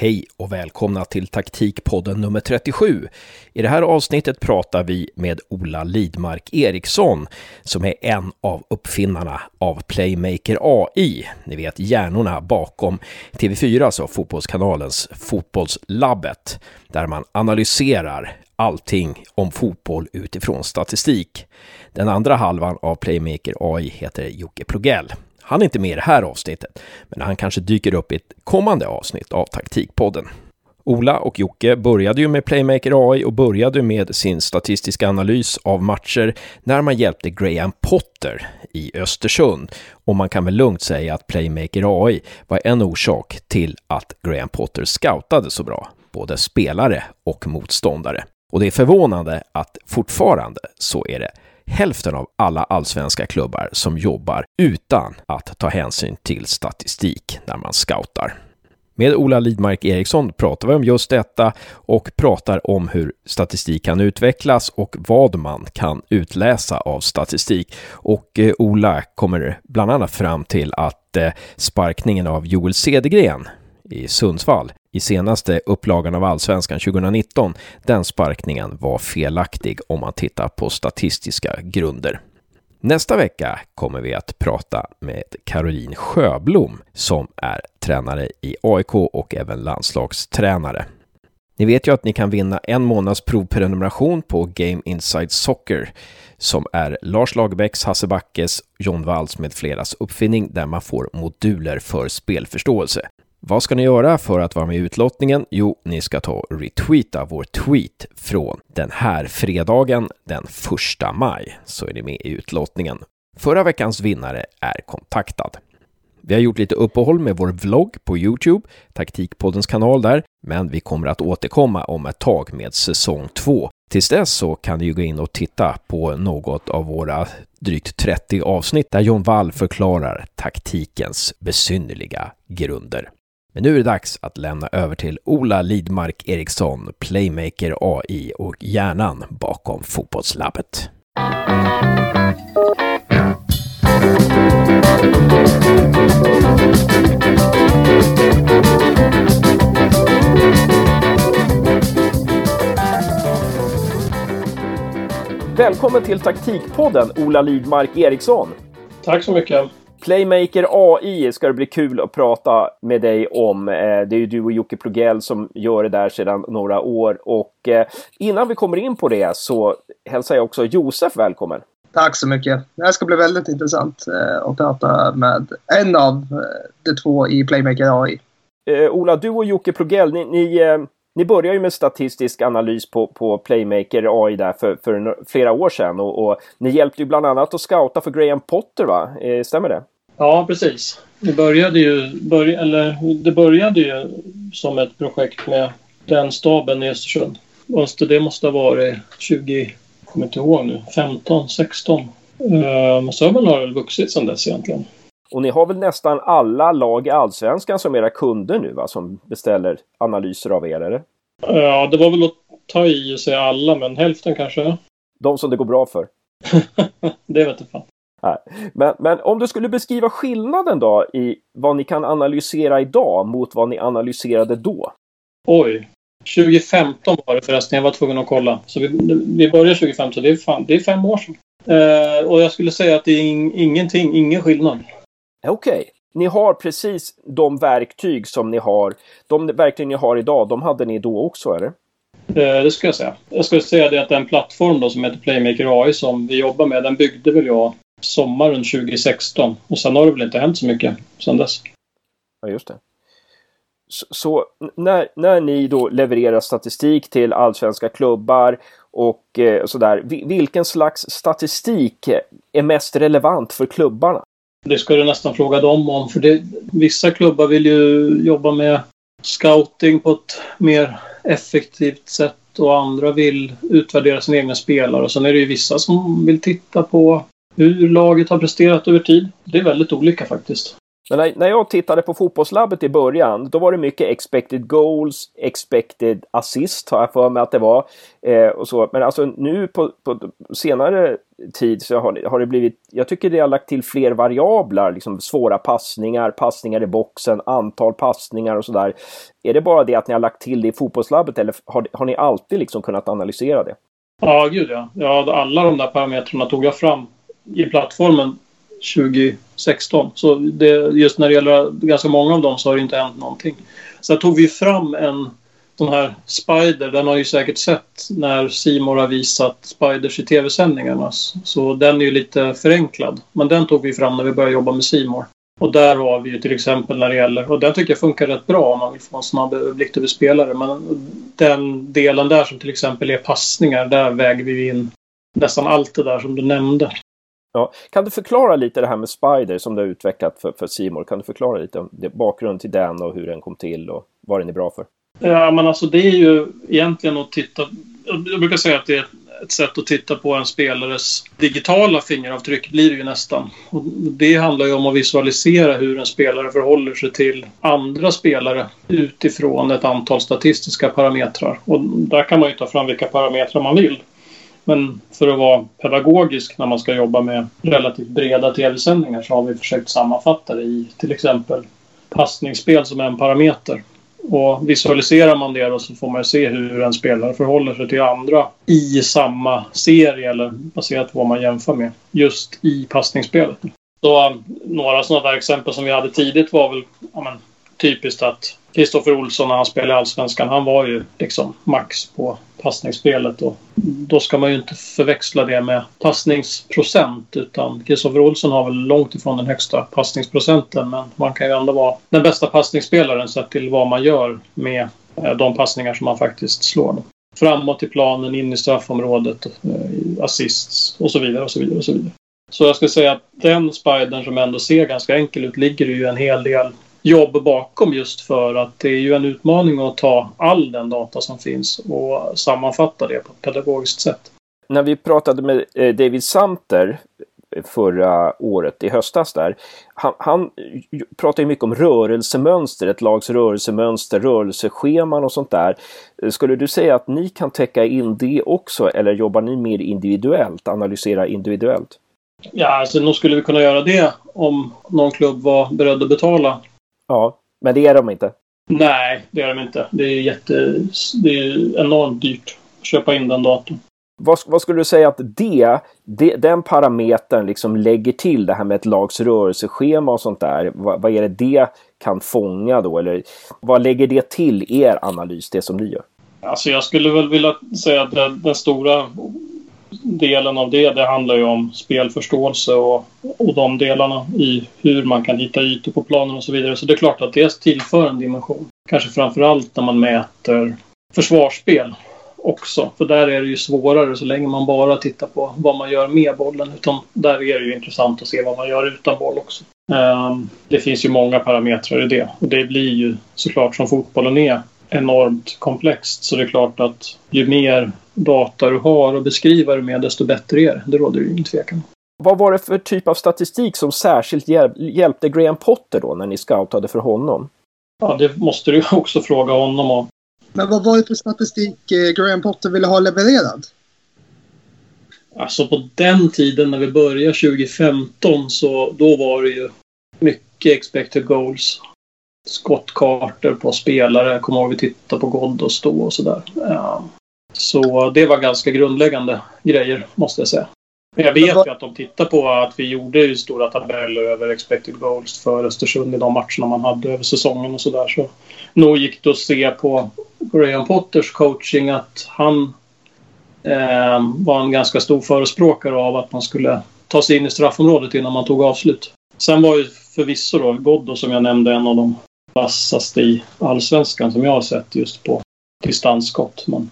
Hej och välkomna till taktikpodden nummer 37. I det här avsnittet pratar vi med Ola Lidmark Eriksson som är en av uppfinnarna av Playmaker AI. Ni vet hjärnorna bakom TV4, alltså Fotbollskanalens Fotbollslabbet, där man analyserar allting om fotboll utifrån statistik. Den andra halvan av Playmaker AI heter Jocke Plogell. Han är inte med i det här avsnittet, men han kanske dyker upp i ett kommande avsnitt av Taktikpodden. Ola och Jocke började ju med Playmaker AI och började med sin statistiska analys av matcher när man hjälpte Graham Potter i Östersund. Och man kan väl lugnt säga att Playmaker AI var en orsak till att Graham Potter scoutade så bra, både spelare och motståndare. Och det är förvånande att fortfarande så är det hälften av alla allsvenska klubbar som jobbar utan att ta hänsyn till statistik när man scoutar. Med Ola Lidmark Eriksson pratar vi om just detta och pratar om hur statistik kan utvecklas och vad man kan utläsa av statistik. Och eh, Ola kommer bland annat fram till att eh, sparkningen av Joel Cedergren i Sundsvall i senaste upplagan av Allsvenskan 2019, den sparkningen var felaktig om man tittar på statistiska grunder. Nästa vecka kommer vi att prata med Caroline Sjöblom som är tränare i AIK och även landslagstränare. Ni vet ju att ni kan vinna en månads provprenumeration på Game Inside Soccer som är Lars Lagerbäcks, Hasse Backes, John Walls med fleras uppfinning där man får moduler för spelförståelse. Vad ska ni göra för att vara med i utlottningen? Jo, ni ska ta och retweeta vår tweet från den här fredagen den 1 maj, så är ni med i utlottningen. Förra veckans vinnare är kontaktad. Vi har gjort lite uppehåll med vår vlogg på Youtube, Taktikpoddens kanal där, men vi kommer att återkomma om ett tag med säsong 2. Tills dess så kan ni ju gå in och titta på något av våra drygt 30 avsnitt där John Wall förklarar taktikens besynnerliga grunder. Men nu är det dags att lämna över till Ola Lidmark Eriksson, Playmaker AI och hjärnan bakom Fotbollslabbet. Välkommen till Taktikpodden, Ola Lidmark Eriksson. Tack så mycket. Playmaker AI ska det bli kul att prata med dig om. Eh, det är ju du och Jocke Plogell som gör det där sedan några år. Och eh, innan vi kommer in på det så hälsar jag också Josef välkommen. Tack så mycket. Det här ska bli väldigt intressant eh, att prata med en av de två i Playmaker AI. Ola, du och Jocke Plogell, ni, ni, ni började ju med statistisk analys på, på Playmaker AI där för, för flera år sedan och, och, ni hjälpte ju bland annat att scouta för Graham Potter, va? Eh, stämmer det? Ja, precis. Det började ju, börj eller, det började ju som ett projekt med den staben i Östersund. Det måste ha varit 20, jag kommer inte ihåg nu, 15, 16. Eh, men så har väl vuxit sedan dess egentligen. Och ni har väl nästan alla lag i Allsvenskan som era kunder nu va? Som beställer analyser av er, eller? Ja, det var väl att ta i och säga alla, men hälften kanske. De som det går bra för? det vet jag fan. Nej. Men, men om du skulle beskriva skillnaden då i vad ni kan analysera idag mot vad ni analyserade då? Oj. 2015 var det förresten. Jag var tvungen att kolla. Så vi, vi började 2015, så det är, fan, det är fem år sedan. Eh, och jag skulle säga att det är in, ingenting, ingen skillnad. Okej. Okay. Ni har precis de verktyg som ni har. De verktyg ni har idag, de hade ni då också, eller? Eh, det skulle jag säga. Jag skulle säga det att den plattform då som heter Playmaker AI som vi jobbar med, den byggde väl jag sommaren 2016. Och sen har det väl inte hänt så mycket sen dess. Ja, just det. Så, så när, när ni då levererar statistik till allsvenska klubbar och eh, sådär, vilken slags statistik är mest relevant för klubbarna? Det ska du nästan fråga dem om, för det, vissa klubbar vill ju jobba med scouting på ett mer effektivt sätt och andra vill utvärdera sina egna spelare. Och sen är det ju vissa som vill titta på hur laget har presterat över tid. Det är väldigt olika faktiskt. Men när, när jag tittade på fotbollslabbet i början, då var det mycket expected goals, expected assist har jag för mig att det var. Eh, och så. Men alltså nu på, på senare tid så har, har det blivit, jag tycker det har lagt till fler variabler, liksom svåra passningar, passningar i boxen, antal passningar och sådär. Är det bara det att ni har lagt till det i fotbollslabbet eller har, har ni alltid liksom kunnat analysera det? Ja, gud ja. ja. Alla de där parametrarna tog jag fram i plattformen 16, Så det, just när det gäller ganska många av dem så har det inte hänt någonting. Sen tog vi fram en sån här Spider. Den har ju säkert sett när Simor har visat Spiders i tv-sändningarna. Så den är ju lite förenklad. Men den tog vi fram när vi började jobba med Simor. Och där har vi ju till exempel när det gäller, och den tycker jag funkar rätt bra om man vill få en snabb överblick över spelare. Men den delen där som till exempel är passningar, där väger vi in nästan allt det där som du nämnde. Ja. Kan du förklara lite det här med Spider som du har utvecklat för, för Simor? Kan du förklara lite om det, bakgrunden till den och hur den kom till och vad den är bra för? Ja, men alltså det är ju egentligen att titta... Jag brukar säga att det är ett sätt att titta på en spelares digitala fingeravtryck blir det ju nästan. Och det handlar ju om att visualisera hur en spelare förhåller sig till andra spelare utifrån ett antal statistiska parametrar. Och där kan man ju ta fram vilka parametrar man vill. Men för att vara pedagogisk när man ska jobba med relativt breda tv-sändningar så har vi försökt sammanfatta det i till exempel passningsspel som en parameter. Och visualiserar man det då så får man se hur en spelare förhåller sig till andra i samma serie eller baserat på vad man jämför med just i passningsspelet. Så eh, några sådana där exempel som vi hade tidigt var väl ja, men, typiskt att Kristoffer Olsson när han spelade i Allsvenskan, han var ju liksom max på passningsspelet. Och då ska man ju inte förväxla det med passningsprocent utan Kristoffer Olsson har väl långt ifrån den högsta passningsprocenten men man kan ju ändå vara den bästa passningsspelaren sett till vad man gör med eh, de passningar som man faktiskt slår. Framåt i planen, in i straffområdet, eh, assists och så vidare och så vidare och så vidare. Så jag skulle säga att den spidern som ändå ser ganska enkel ut ligger ju en hel del jobb bakom just för att det är ju en utmaning att ta all den data som finns och sammanfatta det på ett pedagogiskt sätt. När vi pratade med eh, David Samter förra året, i höstas där. Han, han pratar ju mycket om rörelsemönster, ett lags rörelsemönster, rörelsescheman och sånt där. Skulle du säga att ni kan täcka in det också eller jobbar ni mer individuellt, analysera individuellt? Ja, alltså nog skulle vi kunna göra det om någon klubb var beredd att betala Ja, men det är de inte. Nej, det är de inte. Det är, jätte, det är enormt dyrt att köpa in den datorn. Vad, vad, skulle du säga att det, det, den parametern liksom lägger till det här med ett lags rörelseschema och sånt där? Vad, vad är det det kan fånga då? Eller vad lägger det till er analys, det som ni gör? Alltså jag skulle väl vilja säga att den, den stora delen av det, det handlar ju om spelförståelse och, och de delarna i hur man kan hitta ytor på planen och så vidare. Så det är klart att det tillför en dimension. Kanske framför allt när man mäter försvarsspel också. För där är det ju svårare så länge man bara tittar på vad man gör med bollen. Utan där är det ju intressant att se vad man gör utan boll också. Ehm, det finns ju många parametrar i det. Och det blir ju såklart som fotbollen är enormt komplext. Så det är klart att ju mer data du har att beskriva det med desto bättre är det. Det råder ju ingen tvekan. Vad var det för typ av statistik som särskilt hjäl hjälpte Graham Potter då när ni scoutade för honom? Ja, det måste du också fråga honom om. Men vad var det för statistik eh, Graham Potter ville ha levererad? Alltså på den tiden när vi började 2015 så då var det ju mycket expected goals. Skottkartor på spelare. Jag kommer ihåg att vi tittade på Ghoddos då och sådär. Ja. Så det var ganska grundläggande grejer, måste jag säga. Men jag vet ju att de tittar på att vi gjorde ju stora tabeller över expected goals för Östersund i de matcherna man hade över säsongen och sådär. Så nog gick det att se på Graham Potters coaching att han eh, var en ganska stor förespråkare av att man skulle ta sig in i straffområdet innan man tog avslut. Sen var ju förvisso då Ghoddo som jag nämnde en av de vassaste i allsvenskan som jag har sett just på distansskott. Men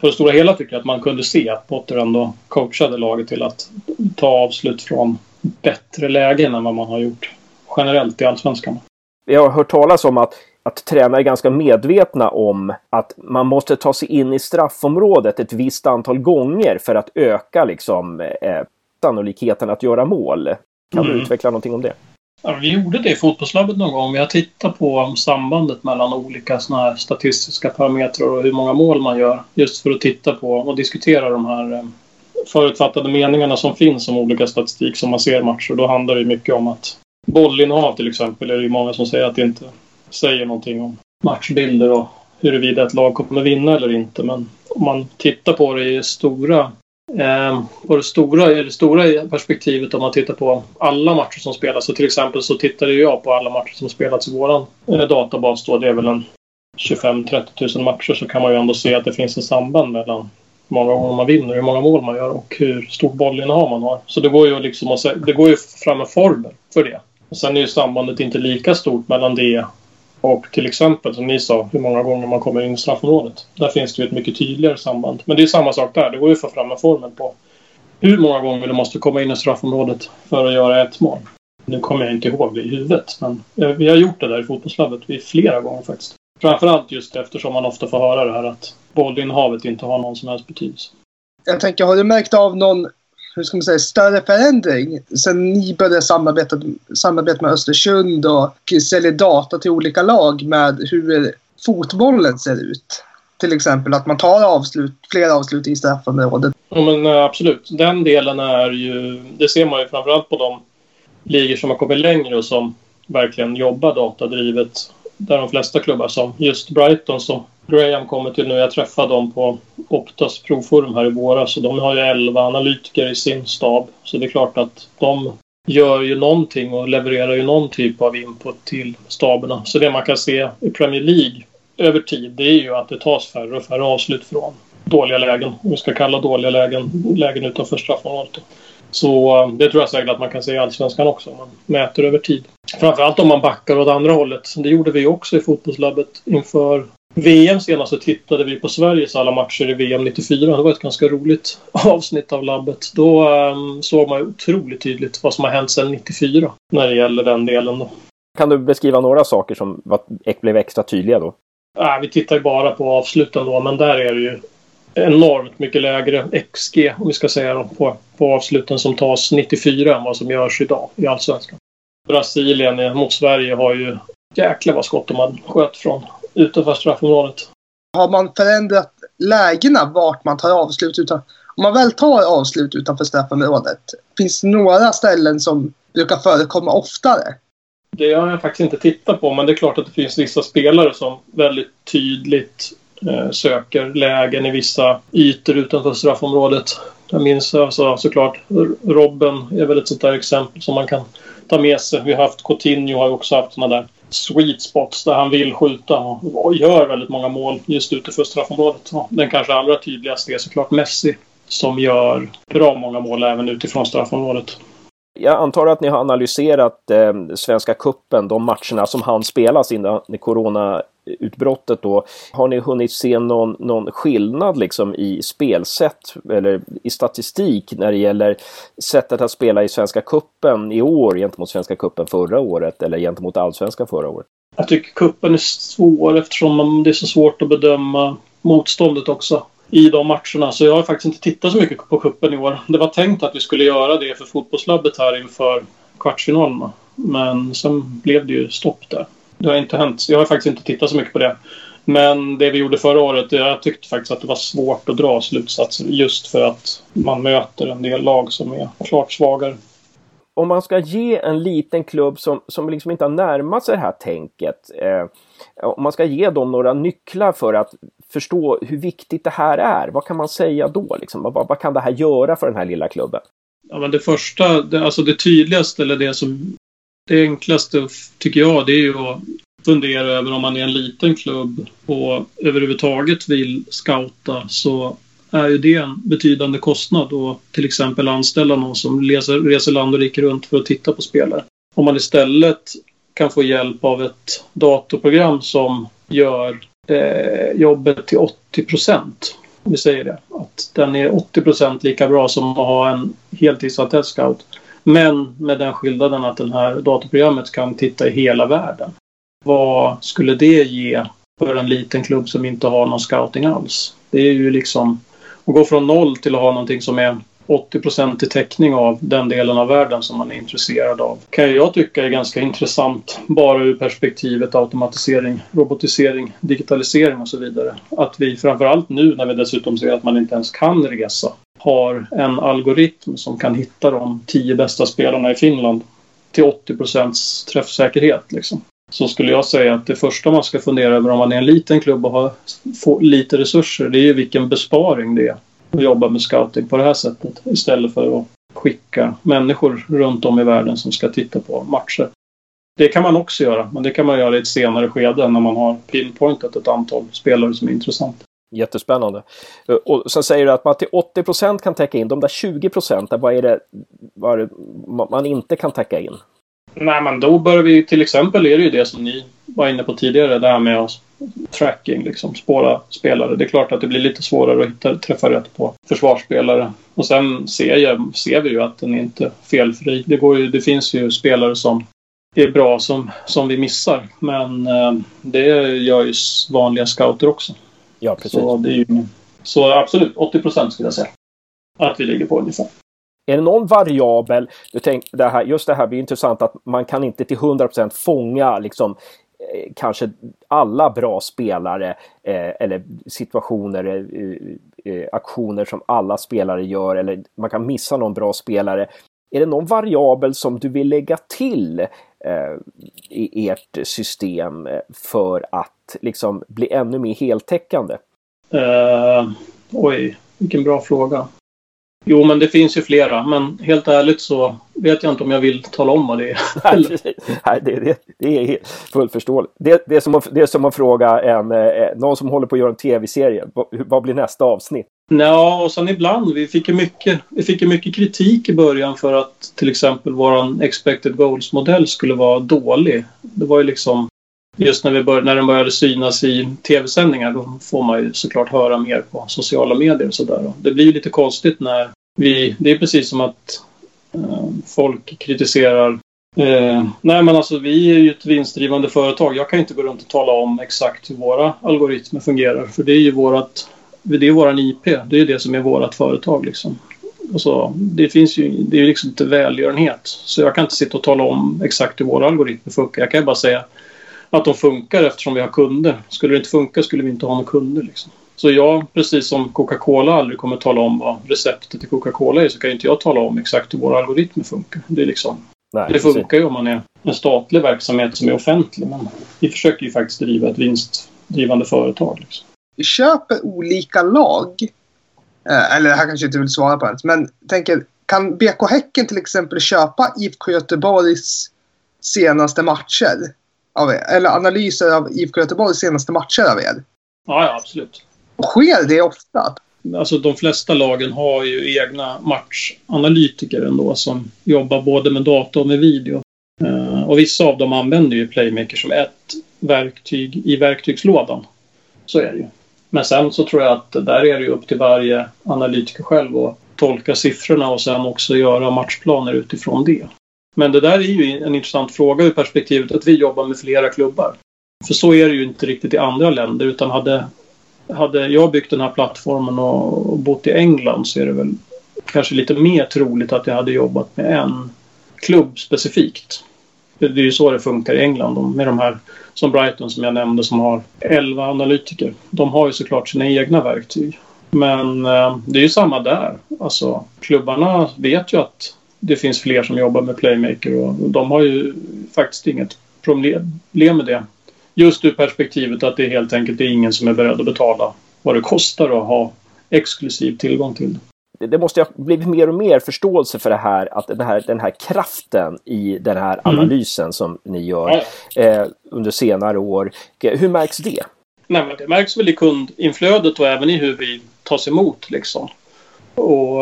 på det stora hela tycker jag att man kunde se att Potter ändå coachade laget till att ta avslut från bättre lägen än vad man har gjort generellt i Allsvenskan. Vi har hört talas om att, att tränare är ganska medvetna om att man måste ta sig in i straffområdet ett visst antal gånger för att öka liksom, eh, sannolikheten att göra mål. Kan mm. du utveckla någonting om det? Ja, vi gjorde det i fotbollslabbet någon gång. Vi har tittat på sambandet mellan olika såna här statistiska parametrar och hur många mål man gör. Just för att titta på och diskutera de här eh, förutfattade meningarna som finns om olika statistik som man ser matcher. Då handlar det mycket om att bollinnehav till exempel är det ju många som säger att det inte säger någonting om matchbilder och huruvida ett lag kommer vinna eller inte. Men om man tittar på det i stora Eh, och det stora, det stora perspektivet om man tittar på alla matcher som spelas. Så till exempel så tittade jag på alla matcher som spelats i vår eh, databas då. Det är väl en 25-30 000 matcher så kan man ju ändå se att det finns ett samband mellan hur många gånger man vinner, hur många mål man gör och hur stort bollinnehav man har. Så det går ju liksom att, det går ju fram en formel för det. Och sen är ju sambandet inte lika stort mellan det och till exempel, som ni sa, hur många gånger man kommer in i straffområdet. Där finns det ju ett mycket tydligare samband. Men det är samma sak där. Det går ju att få fram en formel på hur många gånger du måste komma in i straffområdet för att göra ett mål. Nu kommer jag inte ihåg det i huvudet, men eh, vi har gjort det där i fotbollslabbet flera gånger faktiskt. Framförallt just eftersom man ofta får höra det här att bollinnehavet inte har någon som helst betydelse. Jag tänker, har du märkt av någon hur ska man säga, större förändring sen ni började samarbeta, samarbeta med Östersund och sälja data till olika lag med hur fotbollen ser ut? Till exempel att man tar avslut, fler avslut i straffområdet. Ja, men eh, absolut. Den delen är ju... Det ser man ju framförallt på de ligor som har kommit längre och som verkligen jobbar datadrivet. Där de flesta klubbar som just Brighton som Graham kommer till nu. Jag träffade dem på Optas provforum här i våras och de har ju 11 analytiker i sin stab. Så det är klart att de gör ju någonting och levererar ju någon typ av input till staberna. Så det man kan se i Premier League över tid det är ju att det tas färre och färre avslut från dåliga lägen. Om vi ska kalla dåliga lägen lägen utanför straffområdet. Så eh, det tror jag säkert att man kan se i Allsvenskan också om man mäter över tid. Framförallt om man backar åt andra hållet. Det gjorde vi också i fotbollslabbet inför VM senast så tittade vi på Sveriges alla matcher i VM 94. Det var ett ganska roligt avsnitt av labbet. Då um, såg man otroligt tydligt vad som har hänt sedan 94 när det gäller den delen. Då. Kan du beskriva några saker som blev extra tydliga då? Äh, vi tittar ju bara på avsluten då, men där är det ju enormt mycket lägre XG, om vi ska säga då, på, på avsluten som tas 94 än vad som görs idag i Allsvenskan. Brasilien mot Sverige har ju jäklar vad skott de hade sköt från utanför straffområdet. Har man förändrat lägena vart man tar avslut utan om man väl tar avslut utanför straffområdet, finns det några ställen som brukar förekomma oftare? Det har jag faktiskt inte tittat på, men det är klart att det finns vissa spelare som väldigt tydligt eh, söker lägen i vissa ytor utanför straffområdet. Jag minns alltså, såklart Robben är väl ett sånt där exempel som man kan ta med sig. Vi har haft Coutinho har också haft såna där sweet spots där han vill skjuta och gör väldigt många mål just utanför straffområdet. Den kanske allra tydligaste är såklart Messi som gör bra många mål även utifrån straffområdet. Jag antar att ni har analyserat eh, Svenska Kuppen, de matcherna som han spelas innan Corona utbrottet då. Har ni hunnit se någon, någon skillnad liksom i spelsätt eller i statistik när det gäller sättet att spela i Svenska Kuppen i år gentemot Svenska Kuppen förra året eller gentemot Allsvenskan förra året? Jag tycker kuppen är svår eftersom det är så svårt att bedöma motståndet också i de matcherna. Så jag har faktiskt inte tittat så mycket på kuppen i år. Det var tänkt att vi skulle göra det för fotbollslabbet här inför kvartsfinalerna. Men sen blev det ju stopp där. Det har inte hänt. Jag har faktiskt inte tittat så mycket på det. Men det vi gjorde förra året, jag tyckte faktiskt att det var svårt att dra slutsatser just för att man möter en del lag som är klart svagare. Om man ska ge en liten klubb som, som liksom inte har närmat sig det här tänket, eh, om man ska ge dem några nycklar för att förstå hur viktigt det här är, vad kan man säga då? Liksom? Vad, vad kan det här göra för den här lilla klubben? Ja, men det första, det, alltså det tydligaste eller det som det enklaste tycker jag det är ju att fundera över om man är en liten klubb och överhuvudtaget vill scouta så är ju det en betydande kostnad att till exempel anställa någon som reser, reser land och rike runt för att titta på spelare. Om man istället kan få hjälp av ett datorprogram som gör eh, jobbet till 80 procent. Om vi säger det. Att den är 80 procent lika bra som att ha en heltidsattest scout. Men med den skillnaden att det här datorprogrammet kan titta i hela världen. Vad skulle det ge för en liten klubb som inte har någon scouting alls? Det är ju liksom att gå från noll till att ha någonting som är 80% i täckning av den delen av världen som man är intresserad av. Kan jag tycka är ganska intressant bara ur perspektivet automatisering, robotisering, digitalisering och så vidare. Att vi framförallt nu när vi dessutom ser att man inte ens kan resa har en algoritm som kan hitta de tio bästa spelarna i Finland till 80 procents träffsäkerhet. Liksom. Så skulle jag säga att det första man ska fundera över om man är en liten klubb och har lite resurser, det är vilken besparing det är att jobba med scouting på det här sättet istället för att skicka människor runt om i världen som ska titta på matcher. Det kan man också göra, men det kan man göra i ett senare skede när man har pinpointat ett antal spelare som är intressanta. Jättespännande. Eh, och sen säger du att man till 80 procent kan täcka in de där 20 procenten. Vad är det vad man inte kan täcka in? Nej, men då börjar vi till exempel är det ju det som ni var inne på tidigare, det här med tracking, liksom spåra spelare. Det är klart att det blir lite svårare att hitta, träffa rätt på försvarsspelare. Och sen ser, jag, ser vi ju att den är inte felfri. Det, går ju, det finns ju spelare som är bra som, som vi missar. Men eh, det gör ju vanliga scouter också. Ja, precis. Så, det är ju, så absolut, 80 procent skulle jag säga. Att vi ligger på ungefär. Är det någon variabel, du tänk, det här, just det här blir intressant att man kan inte till 100% fånga liksom, eh, kanske alla bra spelare eh, eller situationer, eh, eh, aktioner som alla spelare gör eller man kan missa någon bra spelare. Är det någon variabel som du vill lägga till eh, i ert system för att liksom bli ännu mer heltäckande? Uh, oj, vilken bra fråga. Jo, men det finns ju flera. Men helt ärligt så vet jag inte om jag vill tala om vad det är. Nej, det, det, det är fullt förståeligt. Det, det, är som att, det är som att fråga en, eh, någon som håller på att göra en tv-serie. Vad blir nästa avsnitt? Ja, och sen ibland. Vi fick ju mycket, vi fick ju mycket kritik i början för att till exempel vår expected goals-modell skulle vara dålig. Det var ju liksom just när, vi bör, när den började synas i tv-sändningar då får man ju såklart höra mer på sociala medier och sådär. Det blir ju lite konstigt när vi... Det är precis som att eh, folk kritiserar eh, nej men alltså vi är ju ett vinstdrivande företag. Jag kan inte gå runt och tala om exakt hur våra algoritmer fungerar för det är ju vårat det är våran IP. Det är ju det som är vårat företag liksom. Och så, det finns ju det är ju liksom inte välgörenhet. Så jag kan inte sitta och tala om exakt hur våra algoritmer funkar. Jag kan ju bara säga att de funkar eftersom vi har kunder. Skulle det inte funka skulle vi inte ha några kunder. Liksom. Så jag, precis som Coca-Cola aldrig kommer tala om vad receptet till Coca-Cola är så kan inte jag tala om exakt hur våra algoritmer funkar. Det, är liksom, Nej, det funkar ju om man är en statlig verksamhet som är offentlig men vi försöker ju faktiskt driva ett vinstdrivande företag. Liksom. Vi köper olika lag. Eh, eller det här kanske inte vill svara på ens, men tänker kan BK Häcken till exempel köpa IFK Göteborgs senaste matcher? av er? Eller analyser av IFK Göteborgs senaste matcher av er? Ja, ja absolut. Och sker det ofta? Alltså de flesta lagen har ju egna matchanalytiker ändå som jobbar både med data och med video. Uh, och vissa av dem använder ju Playmaker som ett verktyg i verktygslådan. Så är det ju. Men sen så tror jag att där är det ju upp till varje analytiker själv att tolka siffrorna och sen också göra matchplaner utifrån det. Men det där är ju en intressant fråga ur perspektivet att vi jobbar med flera klubbar. För så är det ju inte riktigt i andra länder utan hade, hade jag byggt den här plattformen och, och bott i England så är det väl kanske lite mer troligt att jag hade jobbat med en klubb specifikt. Det är ju så det funkar i England med de här som Brighton som jag nämnde som har 11 analytiker. De har ju såklart sina egna verktyg. Men eh, det är ju samma där. Alltså klubbarna vet ju att det finns fler som jobbar med Playmaker och de har ju faktiskt inget problem med det. Just ur perspektivet att det helt enkelt är ingen som är beredd att betala vad det kostar att ha exklusiv tillgång till det. Det måste ha blivit mer och mer förståelse för det här, att den här, den här kraften i den här mm. analysen som ni gör eh, under senare år. Hur märks det? Nej, men det märks väl i kundinflödet och även i hur vi tas emot. Liksom. Och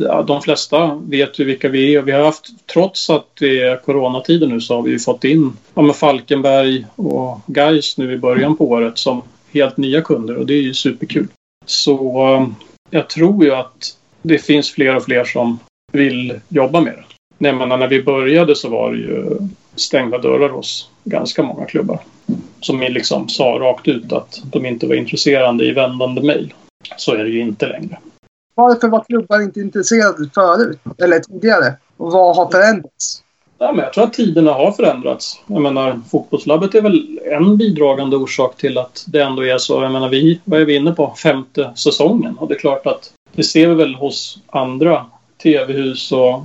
ja, de flesta vet ju vilka vi är. Vi har haft, trots att det är coronatider nu, så har vi fått in ja, Falkenberg och Gais nu i början på året som helt nya kunder och det är ju superkul. Så jag tror ju att det finns fler och fler som vill jobba med det. Nej, men när vi började så var det ju stängda dörrar hos ganska många klubbar. Som liksom sa rakt ut att de inte var intresserade i vändande mejl. Så är det ju inte längre. Varför var klubbar inte intresserade förut? Eller tidigare? Och vad har förändrats? Ja, men jag tror att tiderna har förändrats. Jag menar, fotbollslabbet är väl en bidragande orsak till att det ändå är så. Jag menar, vi, vad är vi inne på? Femte säsongen. Och det är klart att det ser vi väl hos andra tv-hus och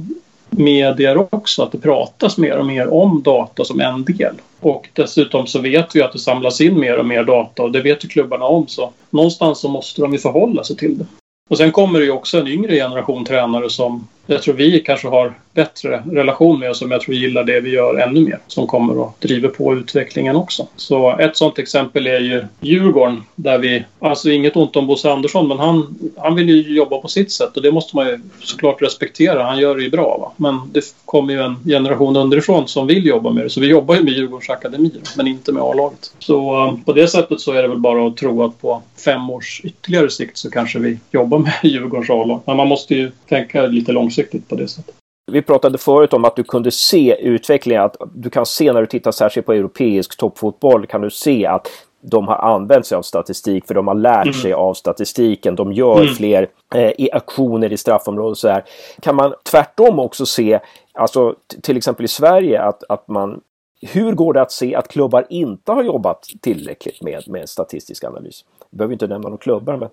medier också att det pratas mer och mer om data som en del. Och dessutom så vet vi att det samlas in mer och mer data och det vet ju klubbarna om så någonstans så måste de ju förhålla sig till det. Och sen kommer det ju också en yngre generation tränare som jag tror vi kanske har bättre relation med och som jag tror gillar det vi gör ännu mer. Som kommer och driver på utvecklingen också. Så ett sånt exempel är ju Djurgården där vi, alltså inget ont om Bosse Andersson men han, han vill ju jobba på sitt sätt och det måste man ju såklart respektera. Han gör det ju bra va. Men det kommer ju en generation underifrån som vill jobba med det. Så vi jobbar ju med Djurgårdens akademi men inte med A-laget. Så eh, på det sättet så är det väl bara att tro att på fem års ytterligare sikt så kanske vi jobbar med Djurgårdens A-lag. Men man måste ju tänka lite långsiktigt på det sättet. Vi pratade förut om att du kunde se utvecklingen, att du kan se när du tittar särskilt på europeisk toppfotboll kan du se att de har använt sig av statistik för de har lärt mm. sig av statistiken. De gör mm. fler eh, i aktioner i straffområdet. Så här. Kan man tvärtom också se, alltså till exempel i Sverige, att, att man hur går det att se att klubbar inte har jobbat tillräckligt med, med statistisk analys? Jag behöver inte nämna några klubbar. Men...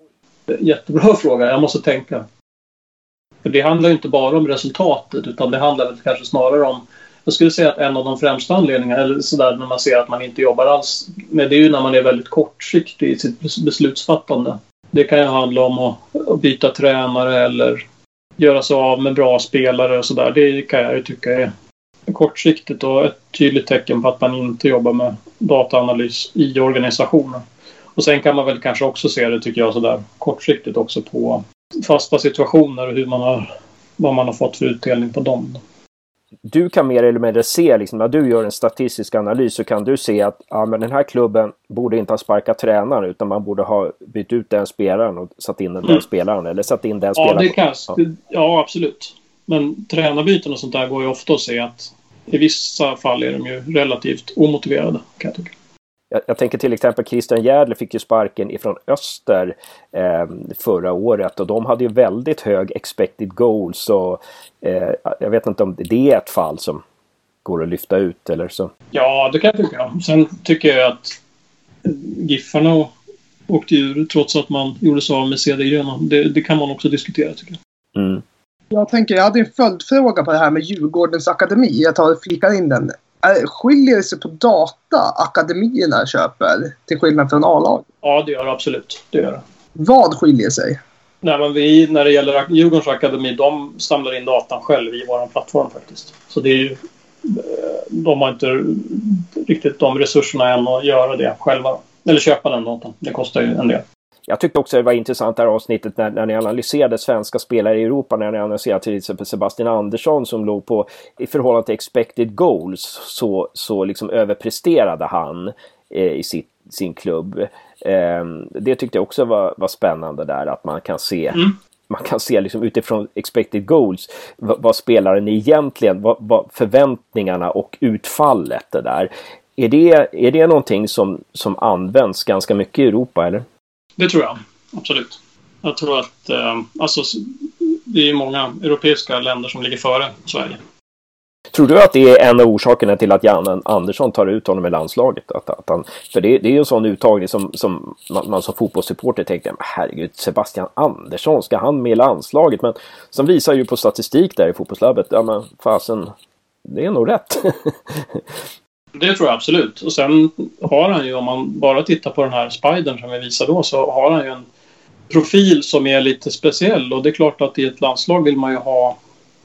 Jättebra fråga, jag måste tänka. För det handlar ju inte bara om resultatet utan det handlar väl kanske snarare om jag skulle säga att en av de främsta anledningarna, eller sådär när man ser att man inte jobbar alls med det är ju när man är väldigt kortsiktig i sitt beslutsfattande. Det kan ju handla om att byta tränare eller göra sig av med bra spelare och sådär. Det kan jag ju tycka är kortsiktigt och ett tydligt tecken på att man inte jobbar med dataanalys i organisationen. Och sen kan man väl kanske också se det, tycker jag, sådär kortsiktigt också på fasta situationer och hur man har, vad man har fått för utdelning på dem. Du kan mer eller mindre se, liksom, när du gör en statistisk analys så kan du se att ja, men den här klubben borde inte ha sparkat tränaren utan man borde ha bytt ut den spelaren och satt in den mm. spelaren. Eller satt in den ja, spelaren. Det kan, ja. ja, absolut. Men tränarbyten och sånt där går ju ofta att se att i vissa fall är de ju relativt omotiverade kan jag tycka. Jag, jag, tänker till exempel Christian Järdler fick ju sparken ifrån Öster eh, förra året och de hade ju väldigt hög expected goals. Och, eh, jag vet inte om det är ett fall som går att lyfta ut eller så. Ja, det kan jag tycka. Sen tycker jag att Giffarna åkte ur trots att man gjorde sig av med Cedergren. Det, det kan man också diskutera tycker jag. Mm. Jag tänker, jag hade en följdfråga på det här med Djurgårdens akademi. Jag tar och flikar in den. Skiljer det sig på data akademierna köper till skillnad från A-lag? Ja, det gör det absolut. Det gör det. Vad skiljer sig? Nej, men vi, när det gäller Djurgårdens akademi, de samlar in datan själv i vår plattform faktiskt. Så det är ju, de har inte riktigt de resurserna än att göra det själva. Eller köpa den datan. Det kostar ju en del. Jag tyckte också det var intressant det här avsnittet när, när ni analyserade svenska spelare i Europa. När ni analyserade till exempel Sebastian Andersson som låg på i förhållande till expected goals så, så liksom överpresterade han eh, i sitt, sin klubb. Eh, det tyckte jag också var, var spännande där att man kan se mm man kan se liksom utifrån expected goals vad, vad spelaren egentligen, vad, vad, förväntningarna och utfallet det där. Är det, är det någonting som, som används ganska mycket i Europa eller? Det tror jag, absolut. Jag tror att eh, alltså, det är många europeiska länder som ligger före Sverige. Tror du att det är en av orsakerna till att Jan Andersson tar ut honom i landslaget? Att, att han, för det, det är ju en sån uttagning som, som man, man som fotbollssupporter tänkte, herregud, Sebastian Andersson, ska han med i landslaget? Men som visar ju på statistik där i fotbollslabbet, ja men fasen, det är nog rätt. Det tror jag absolut. Och sen har han ju, om man bara tittar på den här spidern som vi visade då, så har han ju en profil som är lite speciell. Och det är klart att i ett landslag vill man ju ha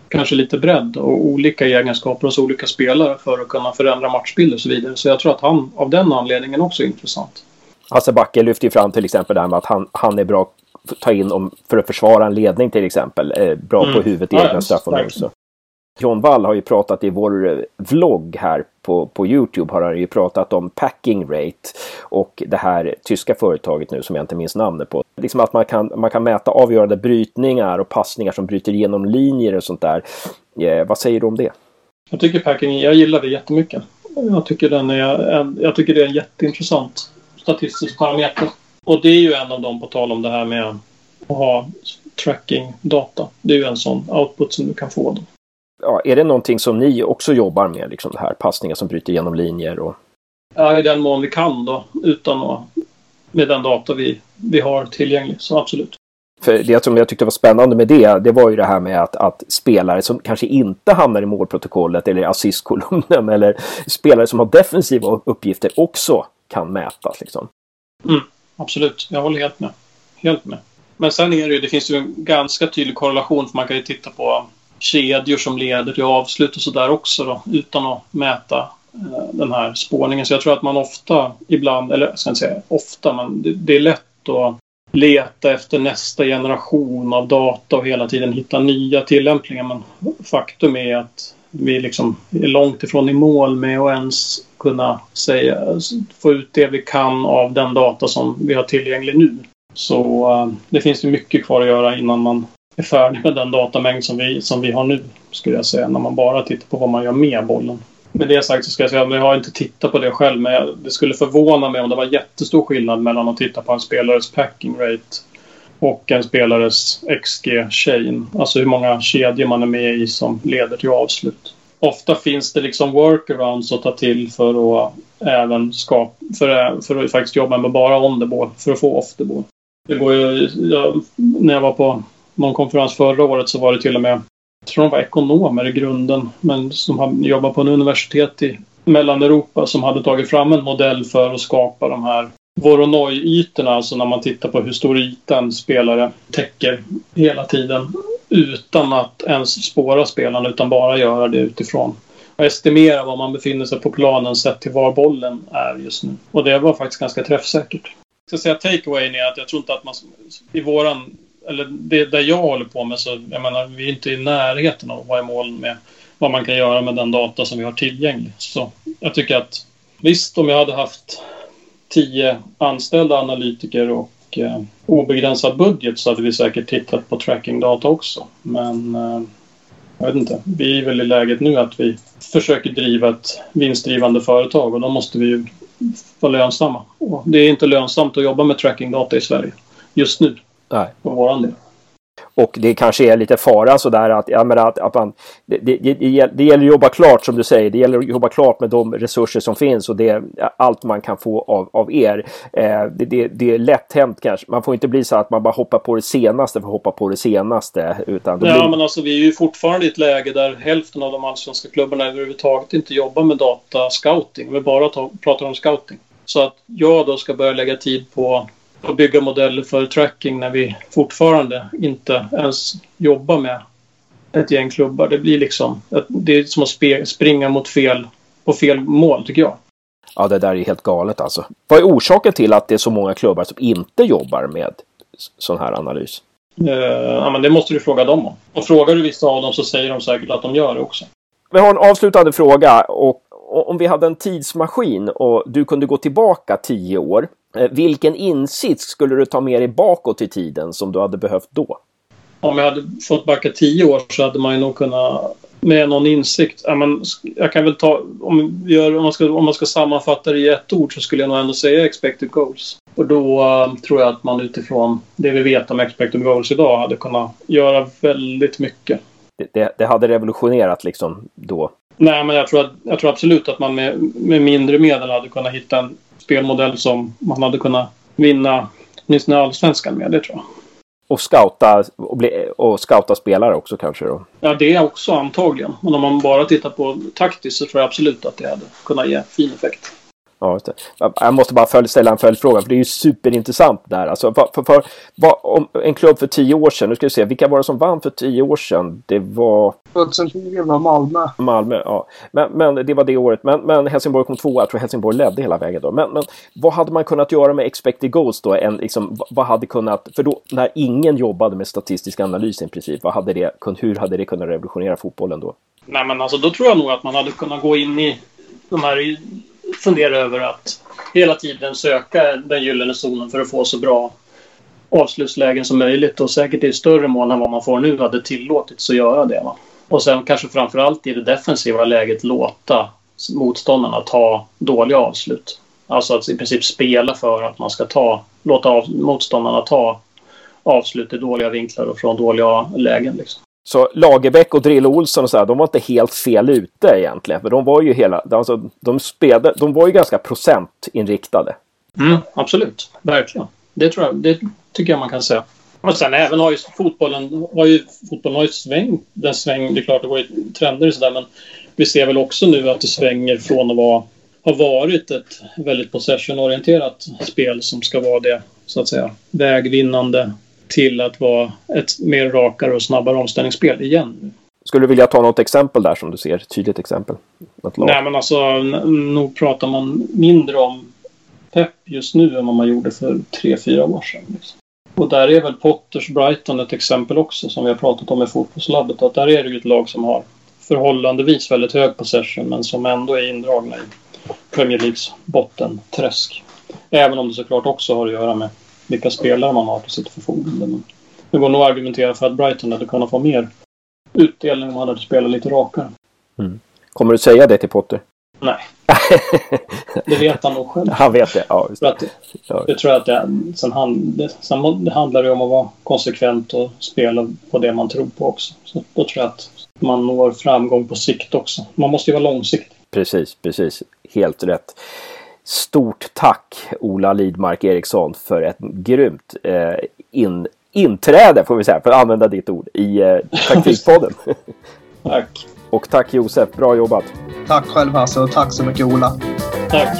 kanske lite bredd och olika egenskaper hos olika spelare för att kunna förändra matchbilder och så vidare. Så jag tror att han av den anledningen också är intressant. Hasse Backe lyfter ju fram till exempel det här med att han, han är bra att ta in om, för att försvara en ledning till exempel. Eh, bra mm. på huvudet i ja, egna straffområden. John Wall har ju pratat i vår eh, vlogg här på, på Youtube har han ju pratat om packing rate och det här tyska företaget nu som jag inte minns namnet på. Liksom att man kan, man kan mäta avgörande brytningar och passningar som bryter igenom linjer och sånt där. Eh, vad säger du om det? Jag tycker packing, jag gillar det jättemycket. Jag tycker, den är, jag tycker det är en jätteintressant statistisk parameter. Och det är ju en av dem, på tal om det här med att ha tracking-data. Det är ju en sån output som du kan få. Då. Ja, är det någonting som ni också jobbar med, liksom det här passningar som bryter genom linjer? Och... Ja, i den mån vi kan då, utan att, med den data vi, vi har tillgänglig. Så absolut. För det som jag tyckte var spännande med det, det var ju det här med att, att spelare som kanske inte hamnar i målprotokollet eller assistkolumnen eller spelare som har defensiva uppgifter också kan mätas. Liksom. Mm, absolut, jag håller helt med. Helt med. Men sen är det ju, det finns ju en ganska tydlig korrelation för man kan ju titta på kedjor som leder till avslut och sådär också då, utan att mäta eh, den här spårningen. Så jag tror att man ofta ibland, eller jag ska inte säga ofta, men det, det är lätt att leta efter nästa generation av data och hela tiden hitta nya tillämpningar. Men faktum är att vi liksom är långt ifrån i mål med att ens kunna säga, få ut det vi kan av den data som vi har tillgänglig nu. Så eh, det finns ju mycket kvar att göra innan man är färdig med den datamängd som vi, som vi har nu, skulle jag säga, när man bara tittar på vad man gör med bollen. Med det sagt så ska jag säga att jag har inte tittat på det själv men det skulle förvåna mig om det var jättestor skillnad mellan att titta på en spelares packing rate och en spelares XG chain. Alltså hur många kedjor man är med i som leder till avslut. Ofta finns det liksom workarounds att ta till för att även skapa, för, för att faktiskt jobba med bara on the ball, för att få off the ball. Det går ju, jag, när jag var på någon konferens förra året så var det till och med jag tror de var ekonomer i grunden, men som jobbar på en universitet i Mellaneuropa som hade tagit fram en modell för att skapa de här Voronoi-ytorna, alltså när man tittar på hur stor yta en spelare täcker hela tiden utan att ens spåra spelarna, utan bara göra det utifrån och estimera var man befinner sig på planen sett till var bollen är just nu. Och det var faktiskt ganska träffsäkert. Jag ska säga takeawayen är att jag tror inte att man i våran eller det där jag håller på med så, jag menar, vi är inte i närheten av att vara i mål med vad man kan göra med den data som vi har tillgänglig. Så jag tycker att visst, om jag hade haft tio anställda analytiker och eh, obegränsad budget så hade vi säkert tittat på trackingdata också. Men eh, jag vet inte, vi är väl i läget nu att vi försöker driva ett vinstdrivande företag och då måste vi ju vara lönsamma. Och det är inte lönsamt att jobba med trackingdata i Sverige just nu. Nej. För våran del. Och det kanske är lite fara sådär att, ja, men att, att man, det, det, det, det gäller att jobba klart som du säger. Det gäller att jobba klart med de resurser som finns och det allt man kan få av, av er. Eh, det, det, det är lätt hänt kanske. Man får inte bli så att man bara hoppar på det senaste för att hoppa på det senaste. Utan ja, blir... men alltså vi är ju fortfarande i ett läge där hälften av de allsvenska klubbarna överhuvudtaget inte jobbar med datascouting. Vi bara tar, pratar om scouting. Så att jag då ska börja lägga tid på att bygga modeller för tracking när vi fortfarande inte ens jobbar med ett gäng klubbar. Det blir liksom, det är som att springa mot fel, på fel mål tycker jag. Ja, det där är helt galet alltså. Vad är orsaken till att det är så många klubbar som inte jobbar med sån här analys? Uh, ja, men det måste du fråga dem om. Och frågar du vissa av dem så säger de säkert att de gör det också. Vi har en avslutande fråga och om vi hade en tidsmaskin och du kunde gå tillbaka tio år Eh, vilken insikt skulle du ta med dig bakåt i tiden som du hade behövt då? Om jag hade fått backa tio år så hade man ju nog kunnat med någon insikt. Ja, men jag kan väl ta, om, gör, om, man ska, om man ska sammanfatta det i ett ord så skulle jag nog ändå säga expected goals. Och då uh, tror jag att man utifrån det vi vet om expected goals idag hade kunnat göra väldigt mycket. Det, det, det hade revolutionerat liksom då? Nej, men jag tror, att, jag tror absolut att man med, med mindre medel hade kunnat hitta en spelmodell som man hade kunnat vinna åtminstone allsvenskan med, det tror jag. Och scouta, och, bli, och scouta spelare också kanske då? Ja, det är också antagligen. Men om man bara tittar på taktiskt så tror jag absolut att det hade kunnat ge fin effekt. Ja, just det. Jag måste bara ställa en följdfråga, för det är ju superintressant där. Alltså, för, för, för, om en klubb för tio år sedan, nu ska vi se, vilka var det som vann för tio år sedan? Det var... 2010 var Malmö. Malmö, ja. Men, men det var det året. Men, men Helsingborg kom tvåa, jag tror Helsingborg ledde hela vägen då. Men, men vad hade man kunnat göra med expected goals då? En, liksom, vad hade kunnat, för då när ingen jobbade med statistisk analys i princip, vad hade det, hur hade det kunnat revolutionera fotbollen då? Nej men alltså då tror jag nog att man hade kunnat gå in i de här fundera över att hela tiden söka den gyllene zonen för att få så bra avslutslägen som möjligt och säkert i större mån än vad man får nu hade tillåtits att göra det. Va? Och sen kanske framförallt i det defensiva läget låta motståndarna ta dåliga avslut. Alltså att i princip spela för att man ska ta, låta av, motståndarna ta avslut i dåliga vinklar och från dåliga lägen. Liksom. Så Lagerbäck och Drill Olsson och så här, de var inte helt fel ute egentligen. För de var ju hela, alltså, de spelade, de var ju ganska procentinriktade. Mm, absolut, verkligen. Det tror jag, det tycker jag man kan säga. Och sen även har ju fotbollen, har ju, fotbollen har ju svängt. Den sväng, det är klart det går ju trender och sådär men vi ser väl också nu att det svänger från att vara, ha varit ett väldigt possession-orienterat spel som ska vara det, så att säga, vägvinnande till att vara ett mer rakare och snabbare omställningsspel igen. Skulle du vilja ta något exempel där som du ser? Tydligt exempel? Nej, men alltså nog pratar man mindre om pepp just nu än vad man gjorde för tre, fyra år sedan. Liksom. Och där är väl Potters Brighton ett exempel också som vi har pratat om i fotbollslabbet. Att där är det ju ett lag som har förhållandevis väldigt hög possession men som ändå är indragna i Premier Leagues bottenträsk. Även om det såklart också har att göra med vilka spelare man har till sitt förfogande. Men det går nog att argumentera för att Brighton hade kunnat få mer utdelning om man hade spelat lite rakare. Mm. Kommer du säga det till Potter? Nej. det vet han nog själv. Han vet det? Ja. För att, jag tror att det, sen, hand, det, sen det handlar det om att vara konsekvent och spela på det man tror på också. Så då tror jag att man når framgång på sikt också. Man måste ju vara långsiktig. Precis, precis. Helt rätt. Stort tack Ola Lidmark Eriksson för ett grymt eh, in, inträde, får vi säga, för att använda ditt ord, i eh, Taktikpodden. tack. Och tack Josef, bra jobbat. Tack själv Hasse och tack så mycket Ola. Tack.